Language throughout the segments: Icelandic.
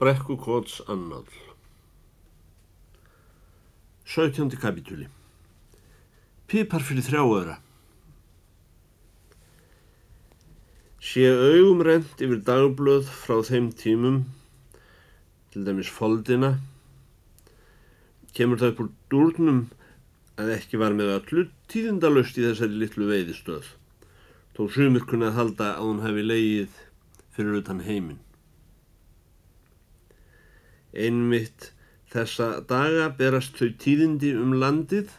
Brekkukots annál 17. kapitúli Pipar fyrir þrjáöðra Sé augum rent yfir dagblöð frá þeim tímum, til dæmis foldina, kemur það upp úr dúrnum að ekki var með öllu tíðindalust í þessari litlu veiðistöð, þó sumir kunnað halda að hún hefði leið fyrir utan heiminn. Einmitt þessa daga berast þau tíðindi um landið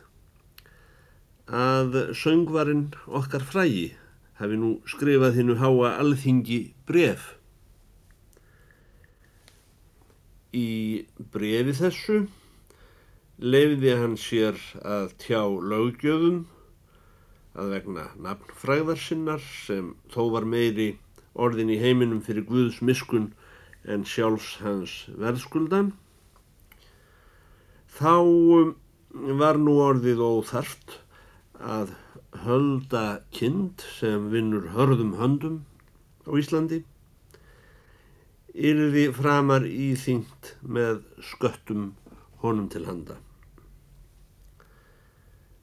að söngvarinn okkar frægi hafi nú skrifað hinnu háa alþingi bref. Í brefi þessu leiði hann sér að tjá lögjöfum að vegna nafnfræðar sinnar sem þó var meiri orðin í heiminum fyrir Guðs miskun en sjálfs hans verðskuldan. Þá um, var nú orðið óþarft að hölda kind sem vinnur hörðum höndum á Íslandi yrði framar íþyngt með sköttum honum til handa.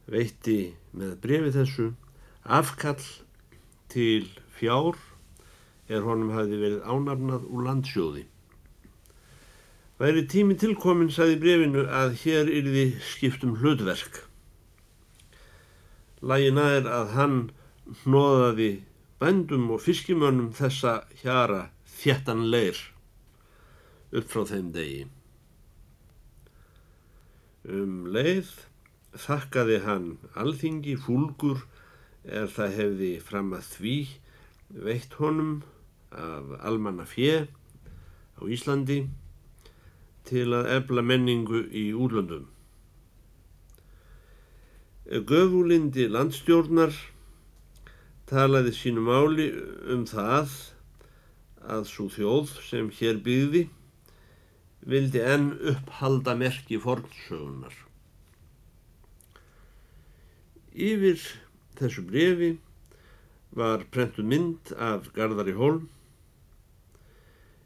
Veitti með brefi þessu afkall til fjár er honum hafi verið ánafnað úr landsjóði. Væri tími tilkomin, saði brefinu, að hér yrði skiptum hlutverk. Lægin er að hann hnoðaði bændum og fiskimönnum þessa hjara þjættan leir upp frá þeim degi. Um leið þakkaði hann alþingi fúlgur er það hefði fram að því veitt honum af almanna fjö á Íslandi til að efla menningu í úrlöndum. Göfúlindi landstjórnar talaði sínu máli um það að svo þjóð sem hér byggði vildi enn upphalda merki fornsögunar. Yfir þessu brefi var prentu mynd af Garðari Hólm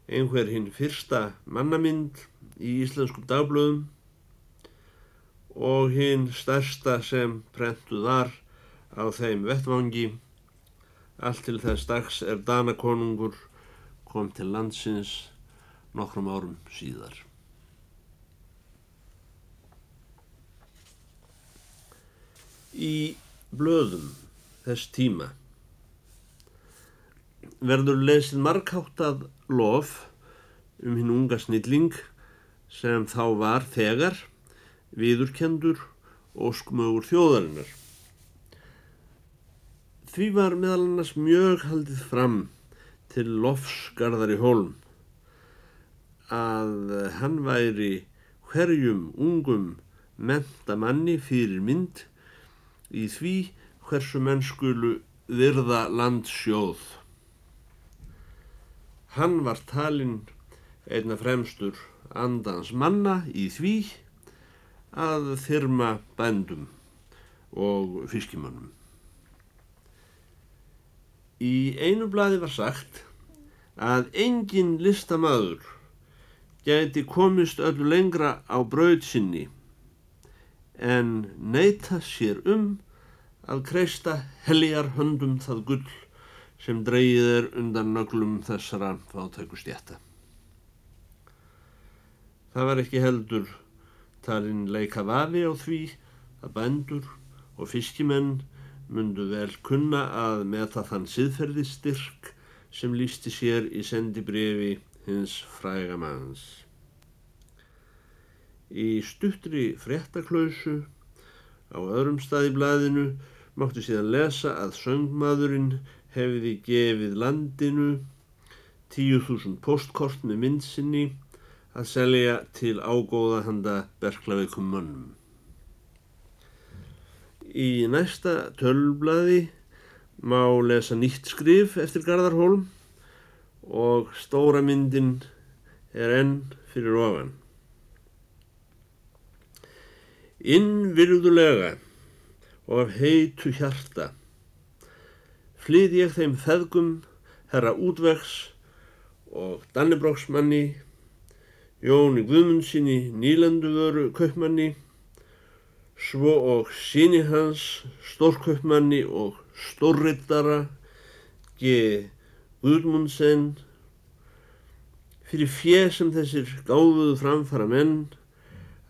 einhver hinn fyrsta mannamynd í íslenskum dagblöðum og hinn stærsta sem prentuð var á þeim vettvangi allt til þess dags er Danakonungur kom til landsins nokkrum árum síðar. Í blöðum þess tíma verður lesið markáttað lof um hinn unga snilling sem þá var þegar viðurkendur og skmögur þjóðarinnar. Því var meðal annars mjög haldið fram til lofsgarðar í hólm að hann væri hverjum ungum mentamanni fyrir mynd í því hversu mennskulu virða landsjóð. Hann var talinn einna fremstur andans manna í því að þyrma bændum og fiskimannum. Í einu bladi var sagt að engin listamadur gæti komist öllu lengra á brauð sinni en neyta sér um að kreista heljar höndum það gull sem dreyið er undan nöglum þessara fátækustjætta. Það var ekki heldur talinn leika vafi á því að bændur og fiskimenn mundu vel kunna að meta þann siðferði styrk sem lísti sér í sendibrifi hins frægamanns. Í stuttri fréttaklausu á öðrum stað í blæðinu máttu síðan lesa að söngmaðurinn hefði gefið landinu 10.000 postkort með myndsinni að selja til ágóða handa berglaveikum mönnum. Í næsta tölblaði má lesa nýtt skrif eftir Garðarholm og stóra myndin er enn fyrir ofan. Innvirðulega og af heitu hjarta flýð ég þeim feðgum herra útvegs og Dannibróksmanni Jóni Guðmundsinni nýlanduvöru kaupmanni, svo og síni hans stórkaupmanni og stórrittara G. Guðmundsen fyrir fjö sem þessir gáfuðu framfara menn,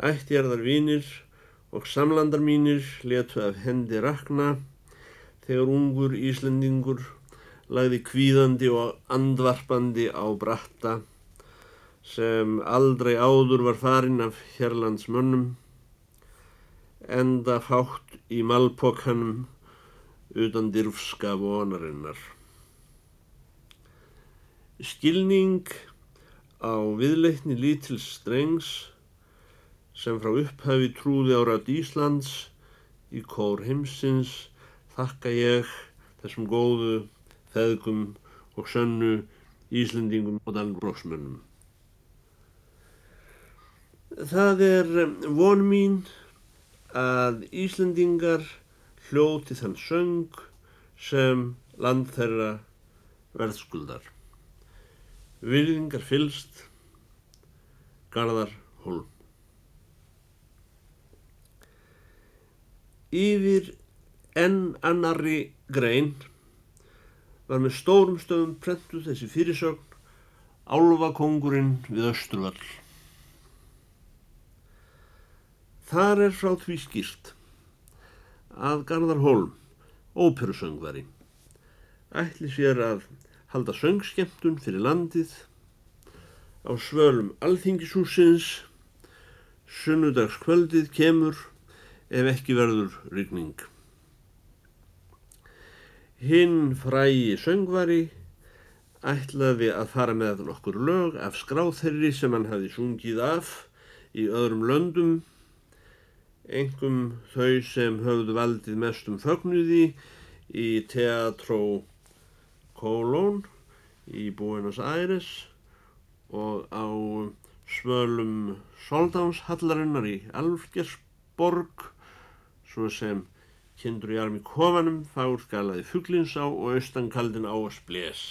ættjarðar vínir og samlandar mínir letu af hendi rakna þegar ungur Íslendingur lagði kvíðandi og andvarpandi á bratta sem aldrei áður var farin af hérlandsmönnum enda fátt í malpokkanum utan dyrfska vonarinnar. Skilning á viðleitni lítils strengs sem frá upphafi trúði árat Íslands í kór heimsins þakka ég þessum góðu, feðgum og sönnu Íslendingum og dalbróksmönnum. Það er von mín að Íslendingar hljóti þann söng sem land þeirra verðskuldar. Virðingar fylst, Garðar Hólm. Yfir enn annari grein var með stórum stöðum prentuð þessi fyrirsögn Álvakongurinn við Östruvall. Þar er frá því skýrt að Garðar Hólm, óperusöngvari, ætli sér að halda söngskemtun fyrir landið á svölum alþingishúsins, sunnudagskvöldið kemur ef ekki verður ryggning. Hinn frægi söngvari ætlaði að fara með nokkur lög af skráþerri sem hann hafi sungið af í öðrum löndum, engum þau sem höfðu valdið mestum fögnuði í Teatró Colón í Buenos Aires og á svölum Soldánshallarinnar í Alfgersborg svo sem kindur í armi kofanum, fár skalaði fugglins á og austankaldin á að sbles.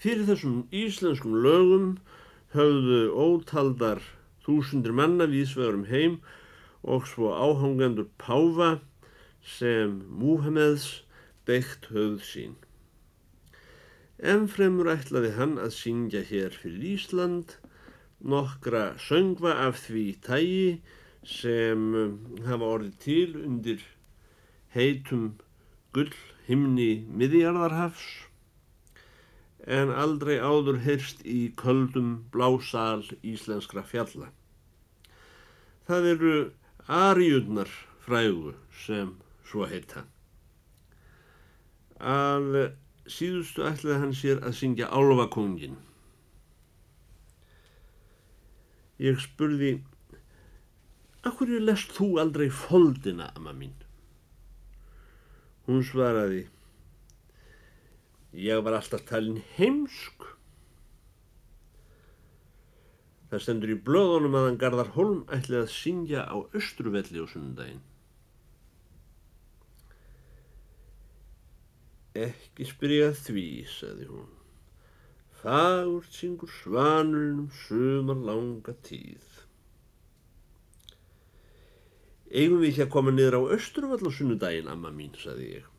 Fyrir þessum íslenskum lögum höfðu ótaldar þúsundir manna vísvegurum heim og svo áhangendur Páfa sem Múhameðs beitt höfð sín. Ennfremur ætlaði hann að syngja hér fyrir Ísland nokkra söngva af því tægi sem hafa orðið til undir heitum gull himni miðjarðarhafs en aldrei áður heyrst í köldum blásal íslenskra fjalla. Það eru ariðnar frægu sem svo heita. Að síðustu ætlaði hann sér að syngja Álvakongin. Ég spurði Akkur lest þú aldrei foldina, amma mín? Hún svaraði, ég var alltaf talin heimsk. Það stendur í blöðunum að hann Garðar Holm ætli að syngja á Östruvelli á sundaginn. Ekki spyrja því, sagði hún. Fagurt syngur svanurinn um sumar langa tíð. Eigum við ekki að koma niður á Östruvall á sunnudaginn, amma mín, saði ég.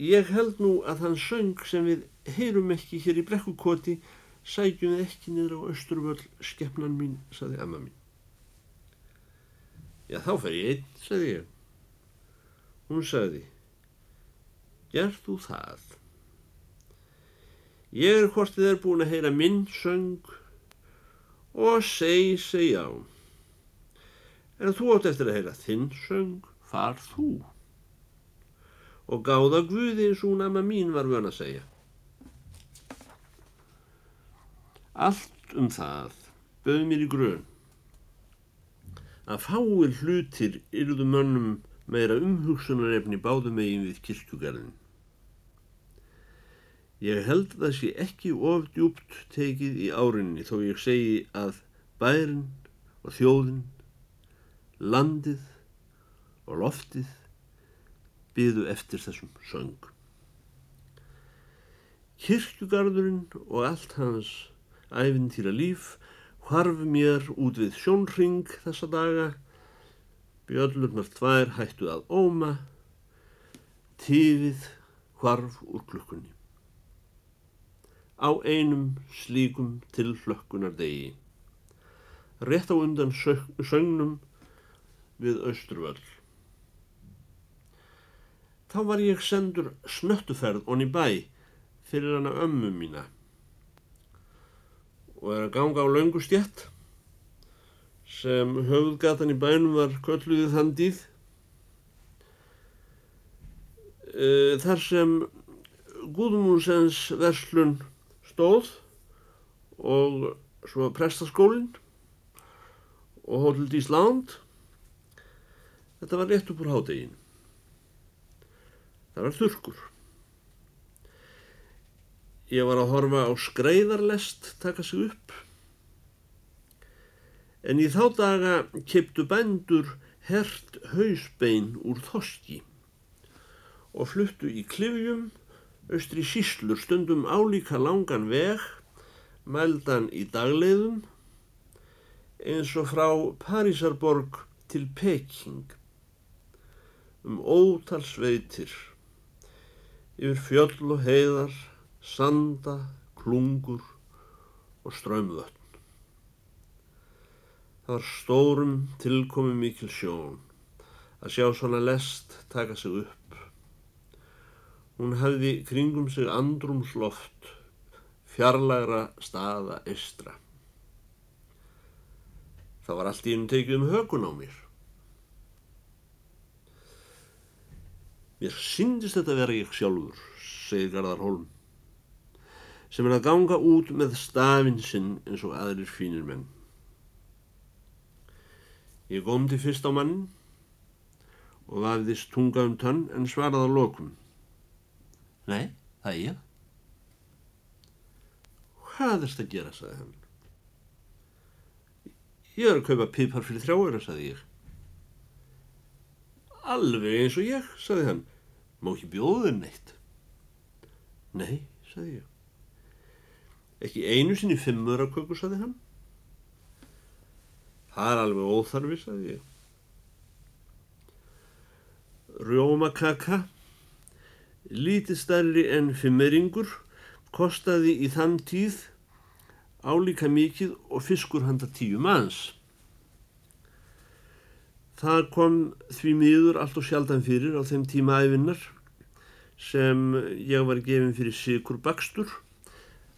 Ég held nú að hann söng sem við heyrum ekki hér í brekkukoti, sækjum við ekki niður á Östruvall, skefnan mín, saði amma mín. Já, þá fer ég einn, saði ég. Hún saði, gerð þú það? Ég er hvort þið er búin að heyra minn söng og segi, segi á. En þú átt eftir að heyra þinn söng, far þú. Og gáða Guði eins og nama mín var vön að segja. Allt um það bauð mér í grön. Að fáir hlutir yrðu mönnum meira umhugsunarefni báðu megin við kirkjugarðin. Ég held það sé ekki of djúpt tekið í árinni þó ég segi að bærin og þjóðin, landið og loftið byðu eftir þessum söng. Kirkjugarðurinn og allt hans æfintýra líf hvarf mér út við sjónring þessa daga, bjöllurnar tvær hættu að óma, tífið hvarf úr klukkunni. Á einum slíkum til hlökkunar degi, rétt á undan sögnum við Östruvöll. Þá var ég sendur snöttuferð onni bæ fyrir hana ömmu mína. Og er að ganga á laungu stjætt sem höfðgatan í bænum var kölluðið þann dýð e, þar sem Gúðmúsens verslun stóð og svo prestaskólinn og Hotel Dísland þetta var rétt upp úr hádegin það var þurkur Ég var að horfa á skreiðarlest taka sig upp. En í þá daga kiptu bændur hert hausbein úr þoski og fluttu í klifjum austri síslur stundum álíka langan veg, mældan í dagleiðum, eins og frá Parísarborg til Peking, um ótal sveitir, yfir fjöll og heiðar, sanda, klungur og ströymvötn. Það var stórum tilkomi mikil sjón að sjá svona lest taka sig upp. Hún hefði kringum sig andrumsloft, fjarlagra staða eistra. Það var allt í einu tekið um hökun á mér. Mér syndist þetta vera ég sjálfur, segir Garðar Holm sem er að ganga út með stafinn sinn eins og aðrir fínir menn. Ég gómdi fyrst á mann og vafðist tunga um tönn en svaraði á lokum. Nei, það er ég. Hvað erst að gera, saði hann. Ég er að kaupa pipar fyrir þrjáöra, saði ég. Alveg eins og ég, saði hann. Má ekki bjóðið neitt. Nei, saði ég. Ekki einu sinni fimmur að köku, saði hann. Það er alveg óþarfi, saði ég. Rjómakaka, lítið stærri en fimmeringur, kostaði í þann tíð álíka mikið og fiskur handa tíu manns. Það kom því miður allt og sjaldan fyrir á þeim tíma æfinnar sem ég var gefin fyrir sigur bakstur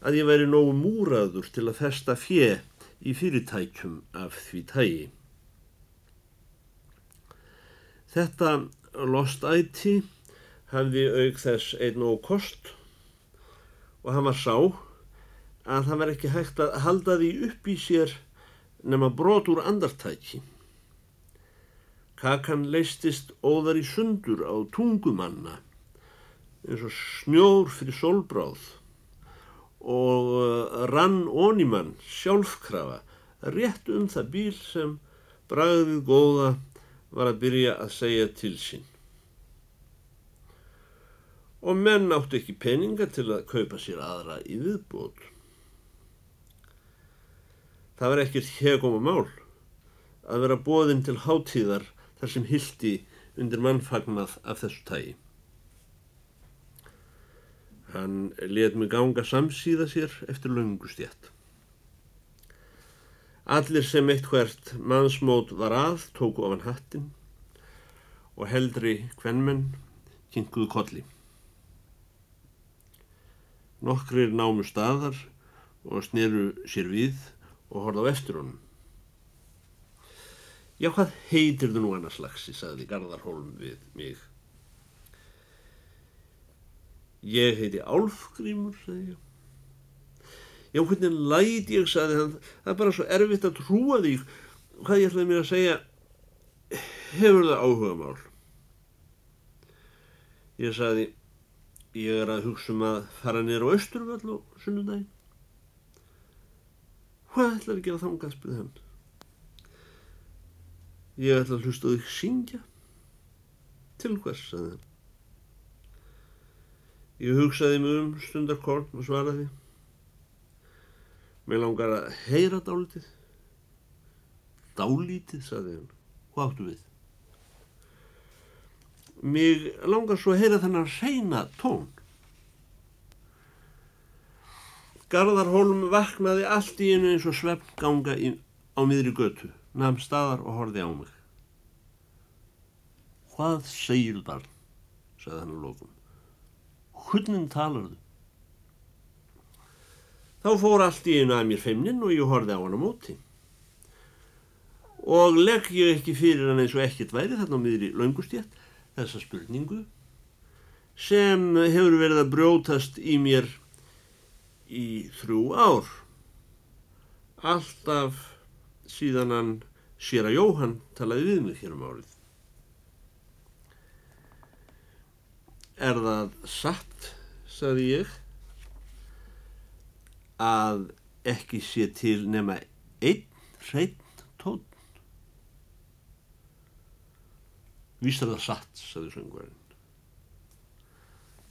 að ég væri nógu múraður til að festa fjö í fyrirtækjum af því tægi. Þetta lostæti hafði auk þess einn og kost og hann var sá að það var ekki hægt að halda því upp í sér nema brot úr andartæki. Kakan leistist óðar í sundur á tungumanna eins og snjór fyrir solbráð og uh, rann ónímann sjálfkrafa rétt um það bíl sem bragðið góða var að byrja að segja til sín. Og menn áttu ekki peninga til að kaupa sér aðra í viðbót. Það var ekkert hegum og mál að vera bóðinn til hátíðar þar sem hildi undir mannfagnað af þessu tægi. Hann let mig ganga samsíða sér eftir laungustjætt. Allir sem eitt hvert mannsmót var að tóku ofan hattin og heldri kvennmenn kinkuðu kolli. Nokkrir námu staðar og sneru sér við og horða á eftir honum. Já, hvað heitir þú nú annars lagsi, sagði Garðarholm við mig. Ég heiti Álfgrímur, sagði ég. Já, hvernig læt ég, sagði hann, það er bara svo erfitt að trúa því hvað ég ætlaði mér að segja, hefur það áhuga mál. Ég sagði, ég er að hugsa um að fara nýra á Östurvall og sunnundaginn. Hvað ætlaði að gera þangað, spurði hann. Ég ætla að hlusta þig syngja. Til hvers, sagði hann. Ég hugsaði mig um stundarkorn og svaraði. Mér langar að heyra dálítið. Dálítið, saði hann. Hvað áttu við? Mér langar svo að heyra þennan reyna tón. Garðarholm vaknaði allt í einu eins og svefnganga á miðri götu, namn staðar og horfi á mig. Hvað segir barn? sagði hann á lókum. Hvernig talarðu? Þá fór allt í einu að mér feimnin og ég horfi á hann á móti. Og legg ég ekki fyrir hann eins og ekkert væri þarna á miðri laungustjætt þessa spurningu sem hefur verið að brjótast í mér í þrjú ár. Alltaf síðan hann sér að Jóhann talaði við mig hér um árið. Er það satt, sagði ég, að ekki sé til nema einn hreitn Víst er það satt, sagði söngvarinn.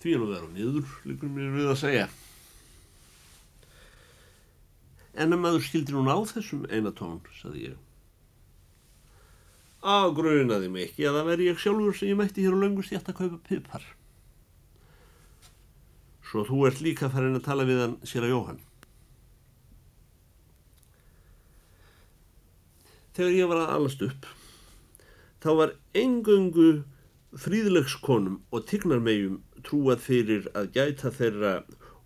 Því að vera niður, líkur mér við að segja. En að maður skildi nú á þessum einatón, saði ég. Á grunaði mig ekki að það veri ég sjálfur sem ég mætti hér á laungust ég ætti að kaupa pipar. Svo þú ert líka farin að tala við hann sér að Jóhann. Þegar ég var að alast upp, þá var engöngu fríðlegskonum og tignarmegjum trúað fyrir að gæta þeirra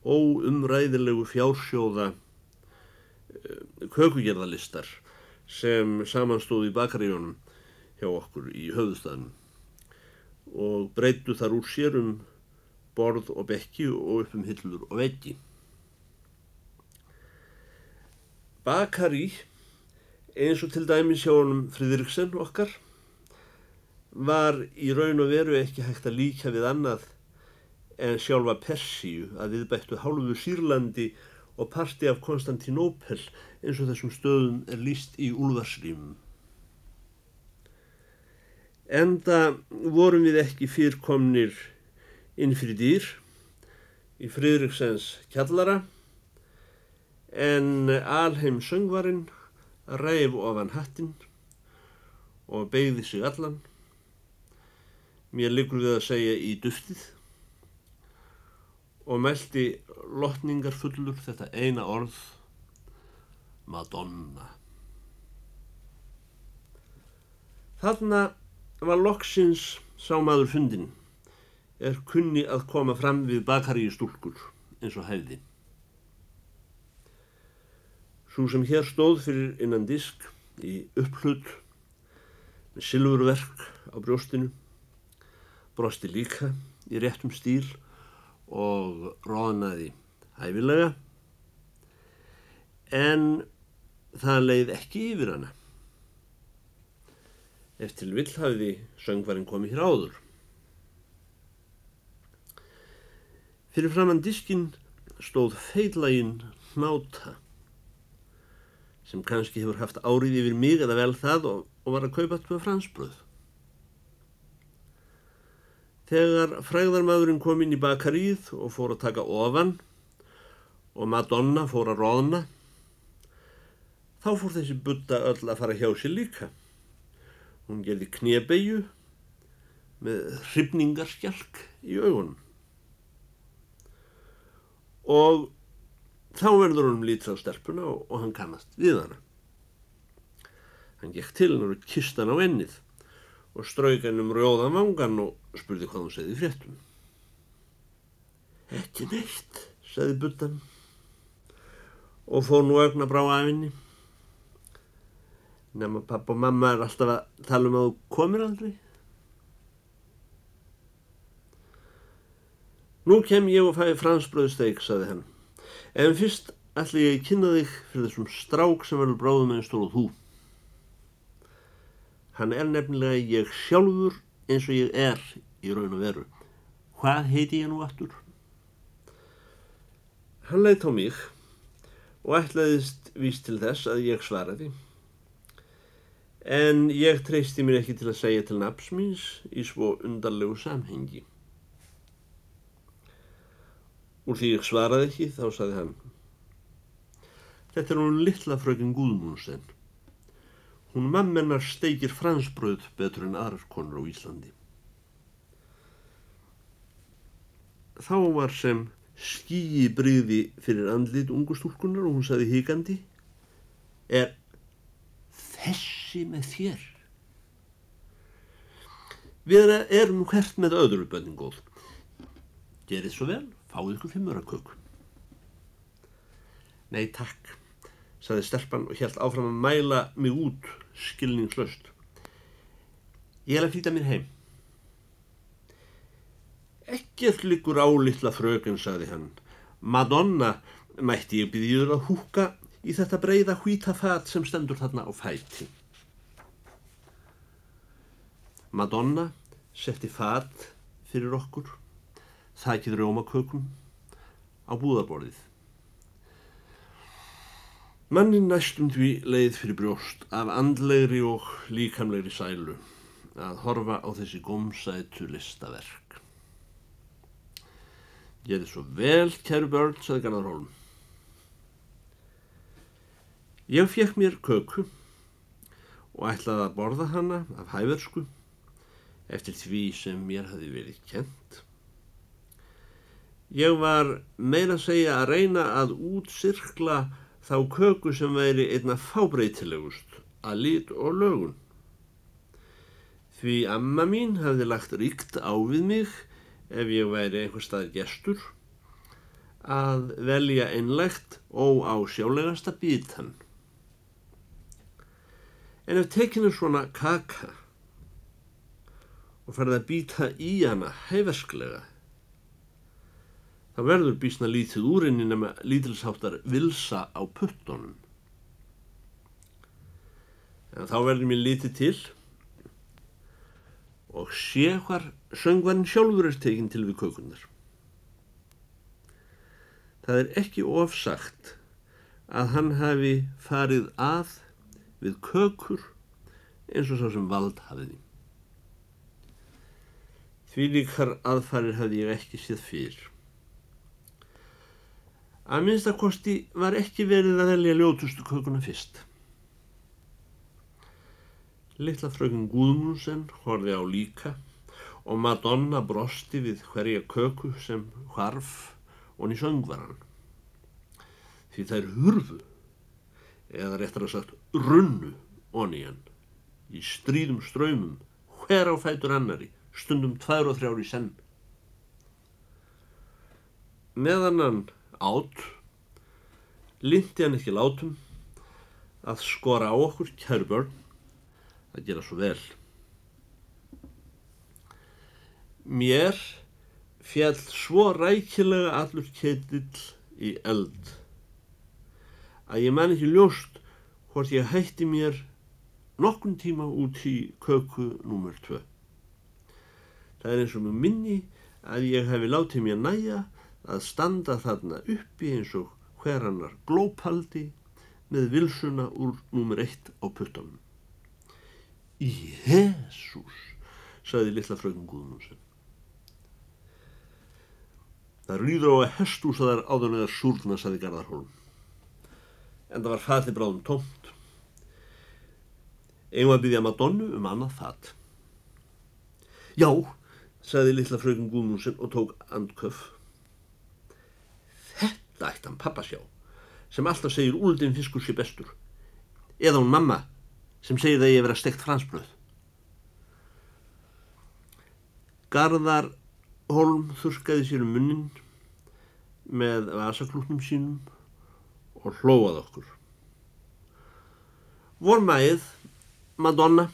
óumræðilegu fjársjóða kökugerðalistar sem samanstóði í bakaríjónum hjá okkur í höfðustæðinu og breytu þar úr sérum borð og bekki og upp um hillur og veggi. Bakari, eins og til dæmis hjá honum Fridriksen okkar, var í raun og veru ekki hægt að líka við annað en sjálfa Persíu að viðbættu hálfu Sýrlandi og parti af Konstantinópel eins og þessum stöðum er líst í úlvarsrýmum. Enda vorum við ekki fyrrkomnir inn fyrir dýr í Fridriksens kjallara en alheim söngvarinn ræf ofan hattinn og beigði sig allan. Mér liggur við að segja í duftið og meldi lotningar fullur þetta eina orð Madonna. Þarna var loksins sá maður fundin er kunni að koma fram við bakari í stúlkur eins og hefði. Svo sem hér stóð fyrir innan disk í upplut með silfurverk á brjóstinu brosti líka í réttum stíl og rónaði hæfilega en það leið ekki yfir hana. Eftir vill hafiði söngvarinn komið hér áður. Fyrir framann diskin stóð feillægin hnáta sem kannski hefur haft árið yfir mig eða vel það og, og var að kaupa þetta fransbröð. Þegar fræðarmadurinn kom inn í bakaríð og fór að taka ofan og Madonna fór að róðna, þá fór þessi butta öll að fara hjá sér líka. Hún gerði knébegju með hrifningarskjalk í augunum. Og þá verður hún lítið á stelpuna og, og hann kannast við hana. Hann gekk til hennar og kist hann á ennið og strauk henn um rjóðan vangan og spurði hvað hún segði fréttum. Ekki neitt, segði buttan og fór nú augna brá af henni. Nefn að pappa og mamma er alltaf að tala um að þú komir aldrei. Nú kem ég og fæði fransbröðsteik, sagði hann. En fyrst ætla ég að kynna þig fyrir þessum strák sem verður bráðum einn stóluð hú. Hann er nefnilega ég sjálfur eins og ég er í raun og veru. Hvað heiti ég nú aftur? Hann leitt á mig og ætlaðist víst til þess að ég svaraði. En ég treysti mér ekki til að segja til naps míns í svo undarlegu samhengi. Úr því ég svaraði ekki þá saði hann Þetta er hún litla frökin Gúðmúnsen. Hún mammennar steikir fransbröð betur en aðrar konur á Íslandi. Þá var sem skýi bryði fyrir andlit ungustúlkunar og hún saði híkandi Er þessi með þér? Við erum hvert með öðru bönningóð. Gerið svo vel, fáið ykkur fimmuraköku. Nei takk, saði stelpan og helt áfram að mæla mig út skilningslöst. Ég er að flýta mér heim. Ekkert líkur álitla fröken, saði hann. Madonna mætti ég byrjuður að húka í þetta breyða hvítafat sem stendur þarna á fæti. Madonna setti fat fyrir okkur, þakkið rjómakökum á búðarborðið. Mannin næstum því leið fyrir brjóst af andlegri og líkamlegri sælu að horfa á þessi gómsætu listaverk. Ég er svo vel, kæru börn, saði Garðar Hólm. Ég fekk mér köku og ætlaði að borða hana af hæversku eftir því sem mér hafi verið kent. Ég var meira að segja að reyna að útsirkla þá köku sem væri einna fábreytilegust að lit og lögun. Því amma mín hafði lagt ríkt á við mig ef ég væri einhver stað gestur að velja einlegt og á sjálegasta bítan. En ef tekinu svona kaka og ferði að býta í hana hæfesklega þá verður bísna lítið úrinni nema lítilsáttar vilsa á puttunum. En þá verður mér lítið til og sé hvar söngvarinn sjálfur er tekinn til við kökunar. Það er ekki ofsagt að hann hafi farið að við kökur eins og svo sem vald hafiði. Því líkar aðfarir hafði ég ekki séð fyrr. Að minnstakosti var ekki verið að velja ljótustu kökuna fyrst. Littla frökun Gúðmúnsen horfi á líka og Madonna brosti við hverja köku sem hvarf og ný söngvaran. Því þær hurfu, eða réttar að sagt runnu onni hann, í stríðum ströymum, hver á fætur annari, stundum tvær og þrjár í senn. Meðan hann át. Lindi hann ekki látum að skora á okkur kæru börn. Að gera svo vel. Mér fjall svo rækilega allur ketill í eld að ég man ekki ljóst hvort ég hætti mér nokkun tíma út í köku nr. 2 það er eins og mjög minni að ég hefi látið mér næja að standa þarna uppi eins og hverannar glópaldi með vilsuna úr númer eitt á puttanum. Jésús, saði litla frökun Guðmundsson. Það rýður á að hestús að það er áður neðar súrna, saði Garðarholm. En það var fatið bráðum tómt. Einu að byggja Madonnu um annað fat. Já, saði litla frökun Guðmundsson og tók andköf. Þetta ætti hann pappa sjá, sem alltaf segir úldin fiskur sé bestur. Eða hún mamma, sem segir það ég vera stekt fransbröð. Garðar Holm þurkaði sér um munnin með vasaklúknum sínum og hlóað okkur. Vormæð, Madonna,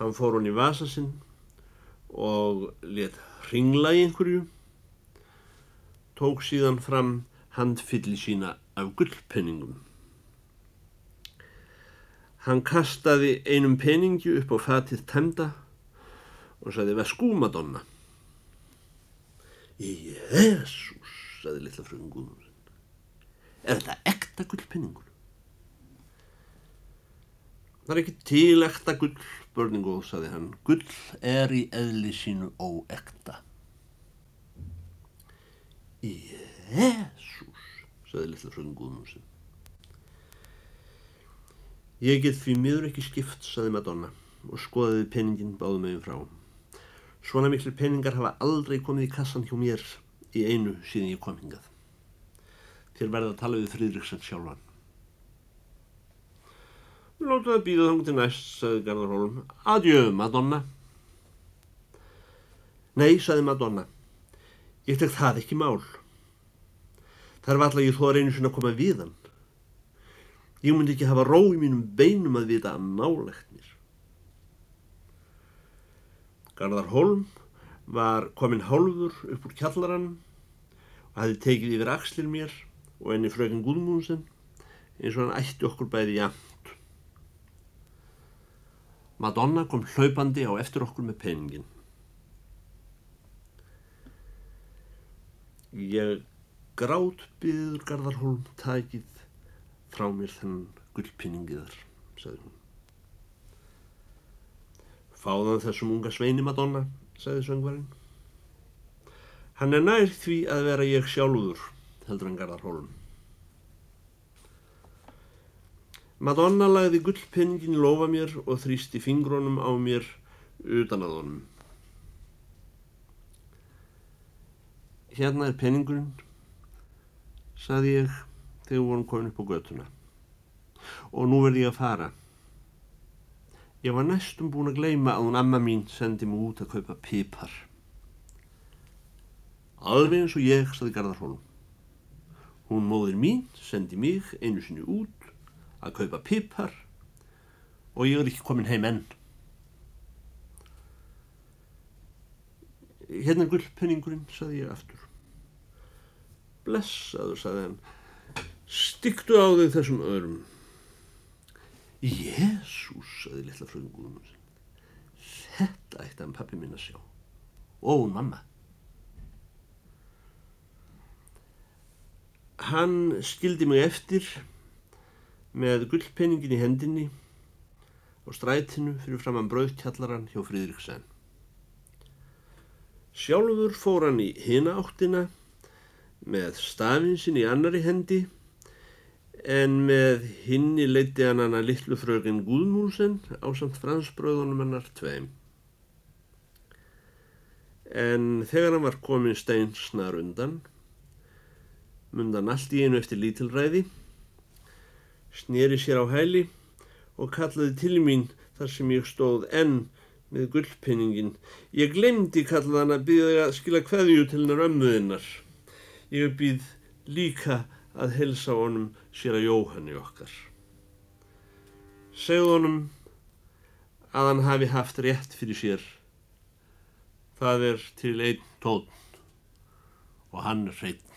hann fór hún í vasa sinn og let ringla í einhverju tók síðan fram handfylli sína af gullpenningum. Hann kastaði einum peningi upp á fatið temda og sagði Vesku Madonna. Jésús, sagði litla fröðum Guðmundsson. Er þetta ekta gullpenningur? Það er ekki til ekta gull, börningu, sagði hann. Gull er í eðli sínu óekta. Jésús, sagði litla fröðum Guðmúsin. Ég get því miður ekki skipt, sagði Madonna og skoðaði peningin báðu meginn frá. Svona miklu peningar hafa aldrei komið í kassan hjá mér í einu síðan ég kom hingað. Þér verða að tala við Fríðriksson sjálfan. Lótu það býða þangu til næst, sagði Garðar Hólm. Adjö, Madonna. Nei, sagði Madonna. Ég tek það ekki mál. Það er valla ég þó að reynu svona að koma við hann. Ég myndi ekki hafa ró í mínum beinum að vita að nálegt mér. Garðar Holm var komin hálfur upp úr kjallarann og hafði tekið yfir axlir mér og enni fröken Gúðmúnsen eins og hann ætti okkur bæði jæmt. Madonna kom hlaupandi á eftir okkur með peningin. Ég grátt byður Garðar Holm takið frá mér þennan gullpinningiðar, sagði hún. Fáðan þessum unga sveini Madonna, sagði söngvarinn. Hann er nær því að vera ég sjálfur, heldur hann Garðar Hólm. Madonna lagði gullpinningin lofa mér og þrýsti fingrónum á mér utan að honum. Hérna er penningurinn, sagði ég þegar við vorum komin upp á götuna. Og nú verði ég að fara. Ég var næstum búin að gleima að hún amma mín sendi mig út að kaupa pipar. Alveg eins og ég, saði Garðarholm. Hún móðir mín sendi mig einu sinni út að kaupa pipar og ég er ekki komin heim enn. Hérna er gullpenningurinn, saði ég aftur. Blessaður, saði hann. Stiktu á þig þessum öðrum. Jésús, saði litla fröðungúðum. Þetta ætti hann pappi minn að sjá. Ó, mamma. Hann skildi mig eftir með gullpenningin í hendinni og strætinu fyrir framann brauðkjallaran hjá Fríðriksen. Sjálfur fór hann í hina áttina með stafinsinn í annari hendi en með hinni leiti hann hana litlu frögin Gúðmúlsen á samt fransbröðunum hennar tveim. En þegar hann var komin steinsnar undan, mundan allt í einu eftir lítilræði, snýri sér á hæli og kallaði til mín þar sem ég stóð enn með gullpinningin. Ég glemdi kallaði hann að býða að skila hverju til hennar ömmuðinnar. Ég býð líka að helsa honum sér að Jóhanni okkar. Segð honum að hann hafi haft rétt fyrir sér. Það er til einn tótt og hann er hreitt.